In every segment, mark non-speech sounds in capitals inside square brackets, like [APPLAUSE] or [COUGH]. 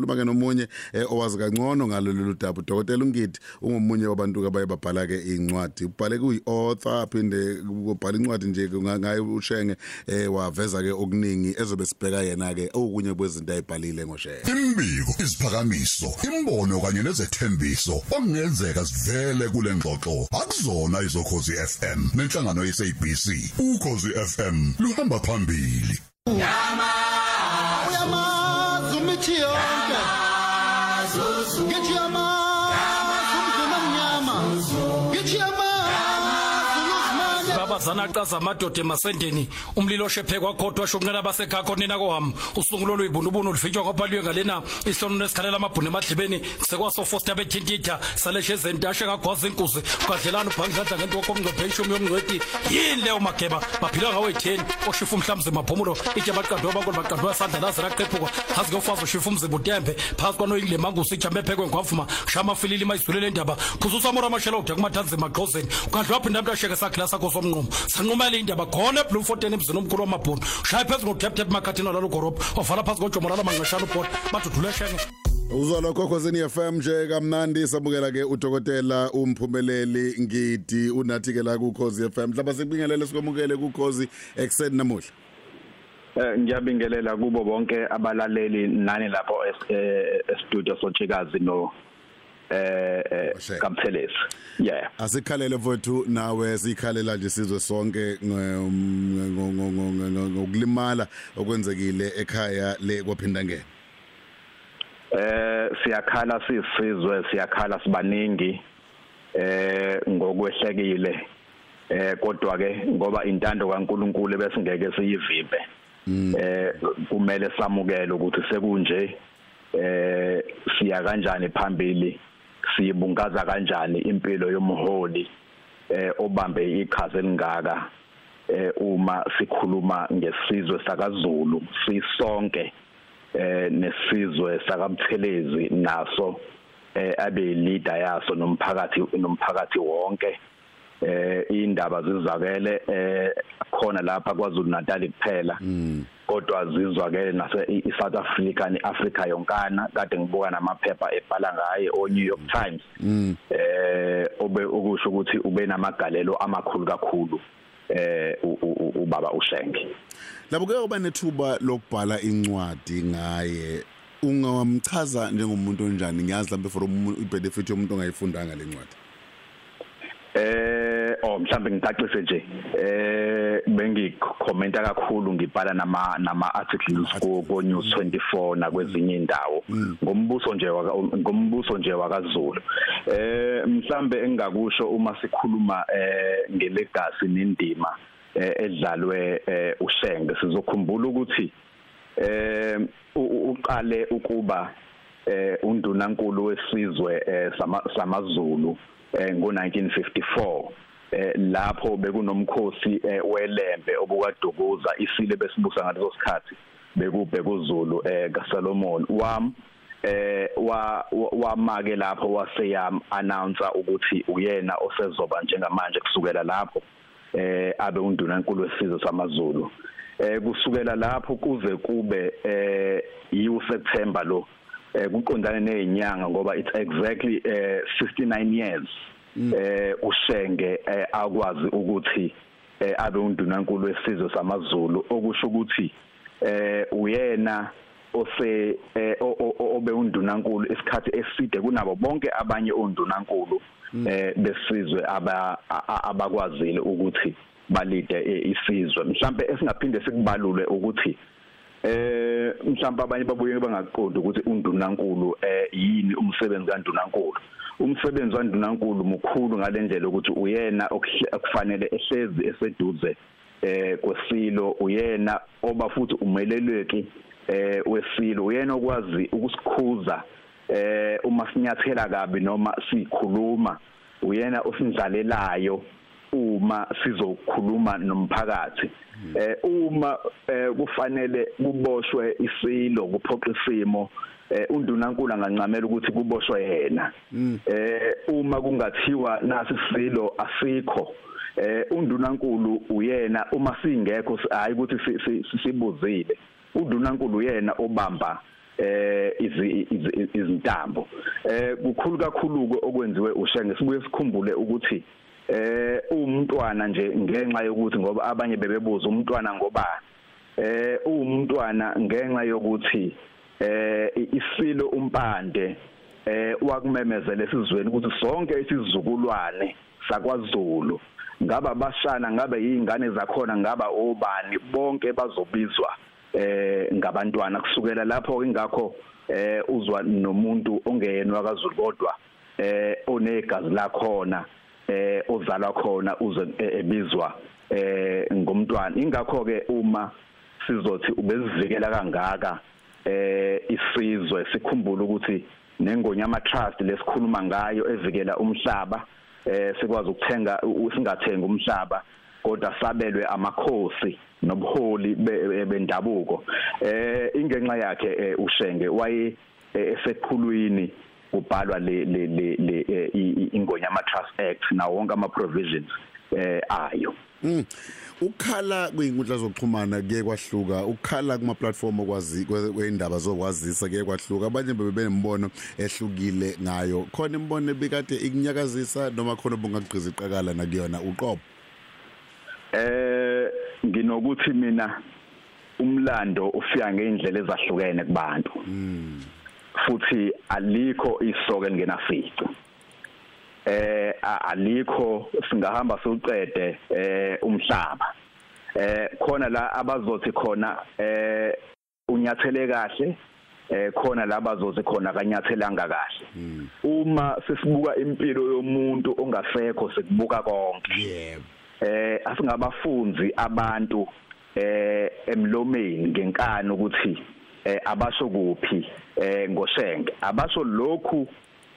Luma ke nomunye owazi kangcono ngalolu daba. Udokotela Ungidi ungomunye wabantu abaye babhala ke incwadi. Ubhale kuyi author phinde ubhala incwadi nje ngaye ushenge waveza ke okuningi ezobe sibheka yena ke okunye kwezinto ayibhalile ngoshe Imbiko isiphakamiso imbono kanye nezethembiso okungenzeka sivele kule ngxoxo. Akuzona izokhozi FM nenhlangano yeSABC ukhozi FM luhamba phambili. Yama uluzimane babazana qaza amadoda emasendeni. Umlilo oshephe kwakhodwa shonqela basekhakho nina koham usungulo luyibunubunu lufitshwa ngobhalwe ngalena. Islono nesikhalela amabhunu emadlibeni sekwasofosta bethintitha saleshe zentashe ngagwaza inkuzi ukadlelana ubhangidladla ngento komngcophe ishumi yomngcweti. Yini leyo mageba? Baphila ngawo etheni. Oshifa umhlamzi maphumulo itshe baqandwa bankolo baqandwa isandla laze laqephuka hazi kuyofaza ushifa umzimba utembe. Phakathi kwanoyingile mangusi ijame ephekwe ngwavuma. Shama filili mayizulele endaba khuzusa amora amashela ude kumathanzima magqozeni ukadlwa aphinda mntu asheke sakhila sakho somnqumo sanqumela indaba khona eblue fourteen emzini omkhulu wamabhunu. Shaya phezu ngoteptep makhathini walalo gorobho wavala phansi ngojomo lalo manqeshana ubhoda badudule shenge Uzwa lokho khosini FM nje kamnandi sabukela ke udokotela umphumeleli ngidi. Unathi ke la ku Khosi FM mhlaba sikubingelele sikomukele ku Khosi ekseni namuhla. Eh ngiyabingelela kubo bonke abalaleli nani lapho e-studio sochikazi no eh eh, Oshe. Kamphelesi yeah. Asikhalele mfowethu nawe sikhalela nje sizwe sonke ngo- ngo- ngo- ngo- ngo- ngokulimala okwenzekile ekhaya le kwaphinda ngene eh siyakhala sisizwe siyakhala sibaningi eh ngokwehlekile. Eh kodwa ke ngoba intando kaNkuluNkulu besingeke siyivimbe eh kumele samukele ukuthi sekunje eh siya kanjani phambili siyibungaza kanjani impilo yomholi eh obambe iqhaza elingaka eh uma sikhuluma ngesizwe sakaZulu sisonke eh nesizwe sakamthelezi naso eh abe leader yaso nomphakathi nomphakathi wonke. Eh indaba zizakele eh khona lapha kwaZulu Natal kuphela kodwa zizwakele nase i- iSouth Africa neAfrica yonkana kade ngibuka namaphepha ebhala ngaye o New York Times. Eh obe ukusho ukuthi ube namagalelo amakhulu kakhulu eh u- u- u- ubaba uShenge labo ke uba nethuba lokubhala incwadi ngaye ungamchaza njengomuntu onjani? Ngiyazi mhlawumbe for umuntu ibenefit yomuntu ongayifundanga lencwadi Eh oh mhlambe ngicacise nje. Eh bengikhomenta kakhulu ngibhala nama nama articles ku ku News 24 nakwezinye indawo ngombuso nje ngombuso nje wakaZulu. Eh mhlambe engakusho uma sikhuluma eh ngelegacy nendima eh, edlalwe eh, uShenge sizokhumbula ukuthi eh uqale ukuba eh undunankulu wesizwe eh, sama- samaZulu ngo1954 eh lapho bekunomkhosi eh, welembe obukadukuza isile besibusa ngaleso sikhathi bekubhekuzulu eh kaSolomon wam eh wa wa- wamake lapho waseyam announce ukuthi uyena osezoba njengamanje kusukela lapho eh abe undunankulu wesizwe samaZulu. Eh kusukela lapho kuze kube eh yiwo September lo eh kuqondane nezinyanga ngoba it's exactly eh 59 years. Eh ushenge eh, akwazi ukuthi eh abe undunankulu wesizwe samaZulu. Okusho ukuthi eh uyena ose eh, obe undunankulu isikhathi eside kunabo bonke abanye ondunankulu eh besizwe aba abakwazile ukuthi balide isizwe. Mhlambe esingaphinde sikubalule ukuthi eh mhlawumbe abanye babuye bangaqondi ukuthi undunankulu eh yini umsebenzi kandunankulu umsebenzi kandunankulu mukhulu ngalendlela ukuthi uyena okufanele ehlezi eseduze eh kwesilo uyena oba futhi umeleleki eh wesilo uyena okwazi ukusikhuza eh uma sinyathela kabi noma sikhuluma uyena osindlalelayo uma sizokhuluma nomphakathi. Eh uma eh, kufanele kuboshwe isilo kuphoqa isimo eh undunankulu angancamela ukuthi kuboshwe yena. Eh uma kungathiwa nasi isilo asikho eh undunankulu uyena uma singekho hayi ukuthi si- si- si- sibuzile. undunankulu uyena obamba eh izi- izi- izintambo. Eh kukhulu kakhulu okwenziwe ushenge sibuye sikhumbule ukuthi eh umntwana nje ngenxa yokuthi ngoba abanye bebebuza umntwana ngobani. Eh umntwana ngenxa yokuthi eh isilo umpande eh wakumemezela esizweni ukuthi sonke isizukulwane sakwaZulu ngaba bashana ngabe yingane zakhona ngaba obani bonke bazobizwa eh ngabantwana. Kusukela lapho ingakho eh uzwa nomuntu ongeyenwa kaZulu kodwa eh onegazi lakhona eh ozalwa khona uze ebizwa eh ngomntwana ingakho ke uma sizothi ubesivikela kangaka eh isizwe sikhumbula ukuthi nengonyama trust lesikhuluma ngayo evikela umhlaba eh sikwazi ukuthenga singathenga umhlaba kodwa sabelwe amakhosi nobuholi bendabuko. Eh ingenxa yakhe ushenge waye eseqhulwini kubhalwa le le le ingonyama trust act na wonke ama provisions eh ayo. Mm. Ukhala kwinkundla zokuxhumana kuye kwahluka, ukhala kuma platform okwazi kweindaba zokwazisa kuye kwahluka. Abanye bebe benembono ehlukile ngayo. Khona imbono ebikade ikunyakazisa noma khona bungaqhiza iqakala nakuyona uqobo. Eh nginokuthi mina umlando ufika ngeindlela ezahlukene kubantu. Mm. Futhi alikho isoke lingenafici. Eh alikho singahamba siuqede eh umhlaba. Eh khona la abazothi khona eh unyathele kahle eh khona la bazothi khona kanyathelanga kahle. Uma sesibuka impilo yomuntu ongasekho sikubuka konke. Yebo. Eh asingabafunzi abantu eh emlomeni ngenkani ukuthi eh abasho kuphi eh ngoshenge. Abasho lokhu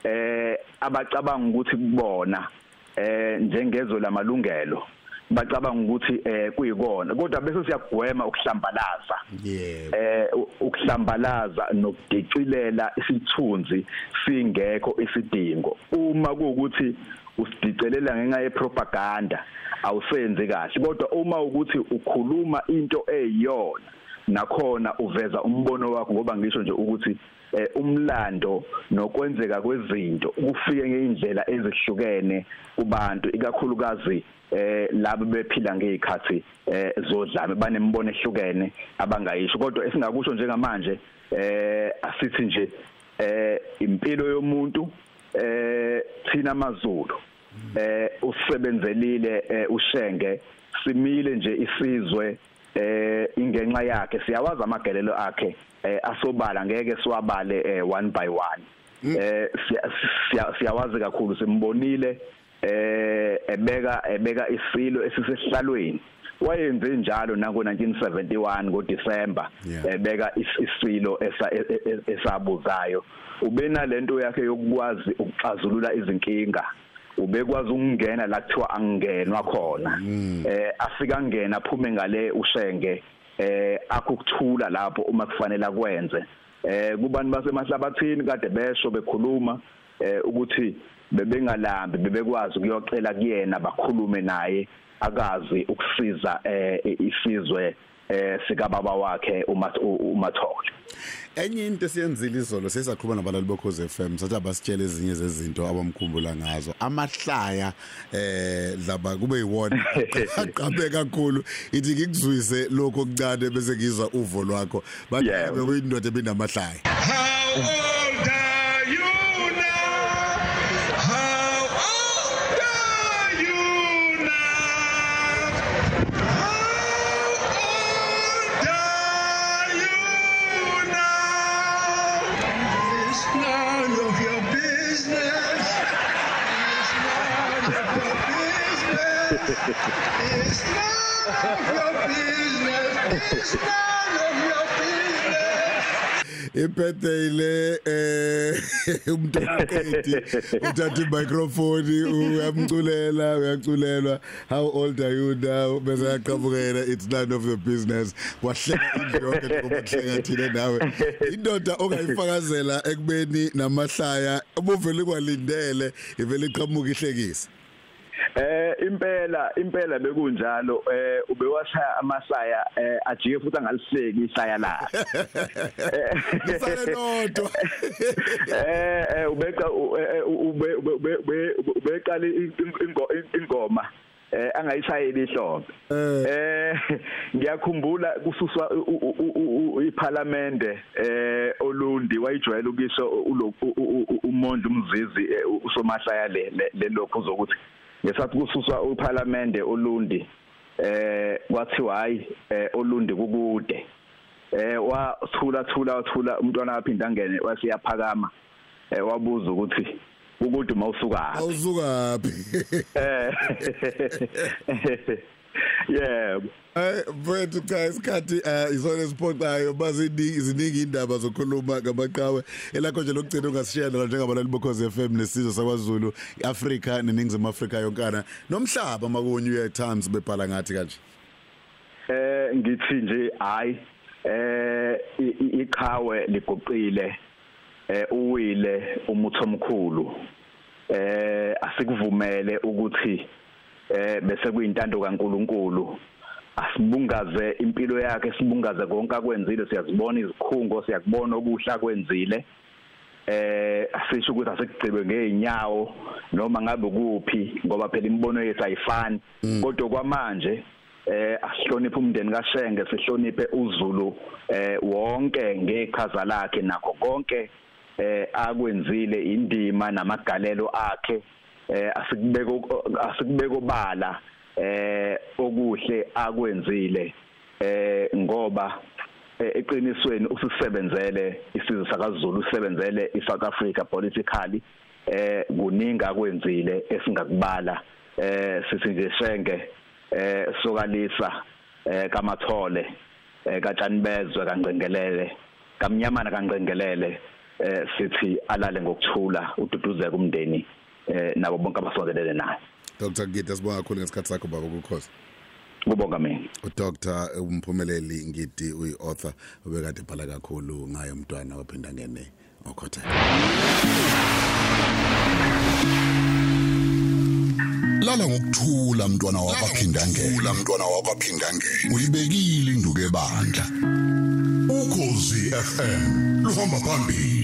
eh abacabanga ukuthi kubona eh njengezwe lamalungelo bacabanga ukuthi eh kuyikona. Kodwa bese siyagwema ukuhlambalaza. Yebo. Eh ukuhlambalaza nokudicilela isithunzi singekho isidingo. Uma kuukuthi usidicelela ngenxa yepropaganda awusenzi kahle. Kodwa uma ukuthi ukhuluma into eyiyona nakhona uveza umbono wakho ngoba ngisho nje ukuthi eh, umlando nokwenzeka kwezinto kufike ngeindlela ezihlukene kubantu ikakhulukazi eh labo bephila ngezikhathi eh zodlame banembono ehlukene abangayisho. Kodwa esingakusho njengamanje eh asithi nje eh impilo yomuntu eh thina amazulu eh usebenzelile ushenge simile nje isizwe eh ingenxa yakhe siyawazi amagelelo akhe eh asobala ngeke siwabale eh one by one. Eh siyawazi kakhulu simbonile eh ebeka ebeka isilo esisehlalweni. Wayenze njalo nango 1971 ngoDisemba ebeka isilo esabuzayo. Ubenalento yakhe yokwazi ukuxazulula izinkinga. Ubekwazi ukungena la kuthiwa angenwa khona. Eh afika ngena aphume ngale ushenge eh akukuthula lapho uma kufanele akwenze. Eh kubantu basemahlabathini kade besho bekhuluma eh ukuthi bebengalambi bebekwazi ukuyocela kuyena bakhulume naye akazi ukusiza eh isizwe eh sika baba wakhe umathole. Enye into esiyenzile izolo sesakhuluma nabalali bokhoze FM sathi abasitshela ezinye zezinto abamkhumbula ngazo. Amahlaya eh dlaba kube yiwona. [LAUGHS] Aqabe kakhulu. Ithi ngikuzwise lokho okuncane bese ngizwa uvo lwakho. Bathi bekuyindoda ebinamahlaya. Iphethe ile eh [LAUGHS] umntaketi uthatha imicrophone uyamculela uyaculelwa how old are you now? Bese yaqhabukela it's none of your business. Wahleka indlu yonke ngoba kuhlenga thina nawe. Indoda ongayifakazela ekubeni namahlaya ubuvele kwalindele ivele iqhamuka ihlekisa. Eh impela impela bekunjalo eh ubewashaya amasaya eh ajike futhi angaliseki isaya la. [LAUGHS] Ngisale nodwa. [LAUGHS] Eh eh ubeka u- eh, ube ube ube- ubeqala ingo- ingoma eh angayishayeli ihlombe. Eh [LAUGHS] ngiyakhumbula kususwa iParliamente eh olundi wayijwayela ukisho ulo- u- u- u- uMondi umzizi usomahlaya le lokho uzokuthi ngesathi kususwa uParliamente olundi eh kwathiwa hayi eh, olundi kukude. Eh wathula thula wathula umntwana waphinda angene wasiyaphakama eh wabuza ukuthi kukude mawusuka Awuzukaphi? eh [LAUGHS] [LAUGHS] [LAUGHS] yebo mfethu cha isikhathi eh isona siphoqayo baziningi indaba zokukhuluma ngamaqhawe. Elakho nje lokugcina ungasishela njengabalali bokhoze FM nesizwe sakwaZulu iAfrika neningizimu Afrika yonkana. Nomhlaba makunye uye times bebhala ngathi kanje. Eh ngithi nje hayi eh iqhawe ligoqile eh uwile umutho omkhulu. Eh asikuvumele ukuthi eh bese kuyintando kaNkuluNkulu. Asibungaze impilo yakhe sibungaze konke akwenzile. Siyazibona izikhungo siyakubona okuhla kwenzile eh asisho ukuthi asekugcibe ngeenyawo noma ngabe kuphi ngoba phela imibono yethu ayifani. Kodwa kwamanje eh asihloniphe umndeni kaShenge sihloniphe uZulu eh wonke ngeqhaza lakhe nakho konke eh akwenzile indima namagalelo akhe. Eh asikubeko asikubeko bala eh okuhle akwenzile eh ngoba eh, eqinisweni usisebenzele isizwe sakaZulu usebenzele iSouth Africa politically eh kuningi akwenzile esingakubala eh sithi nje shenge eh sokalisa eh kamathole eh kaTshanibezwe kangcengelele kamnyamana kangcengelele eh sithi alale ngokuthula ududuzeka umndeni. Eh nabo bonke abasondelene naye. Dr Ngidi sibonga kakhulu ngesikhathi sakho baba ukukhoza kubonga mina uDr umphumeleli ngidi uyiauthor obekade ebhala kakhulu ngayo umntwana waphinda ngene okhotha. Lala ngokuthula mntwana wakaphinda ngena mntwana wakaphinda ngena uyibekile induku ebandla. Ukhozi FM luhamba phambili.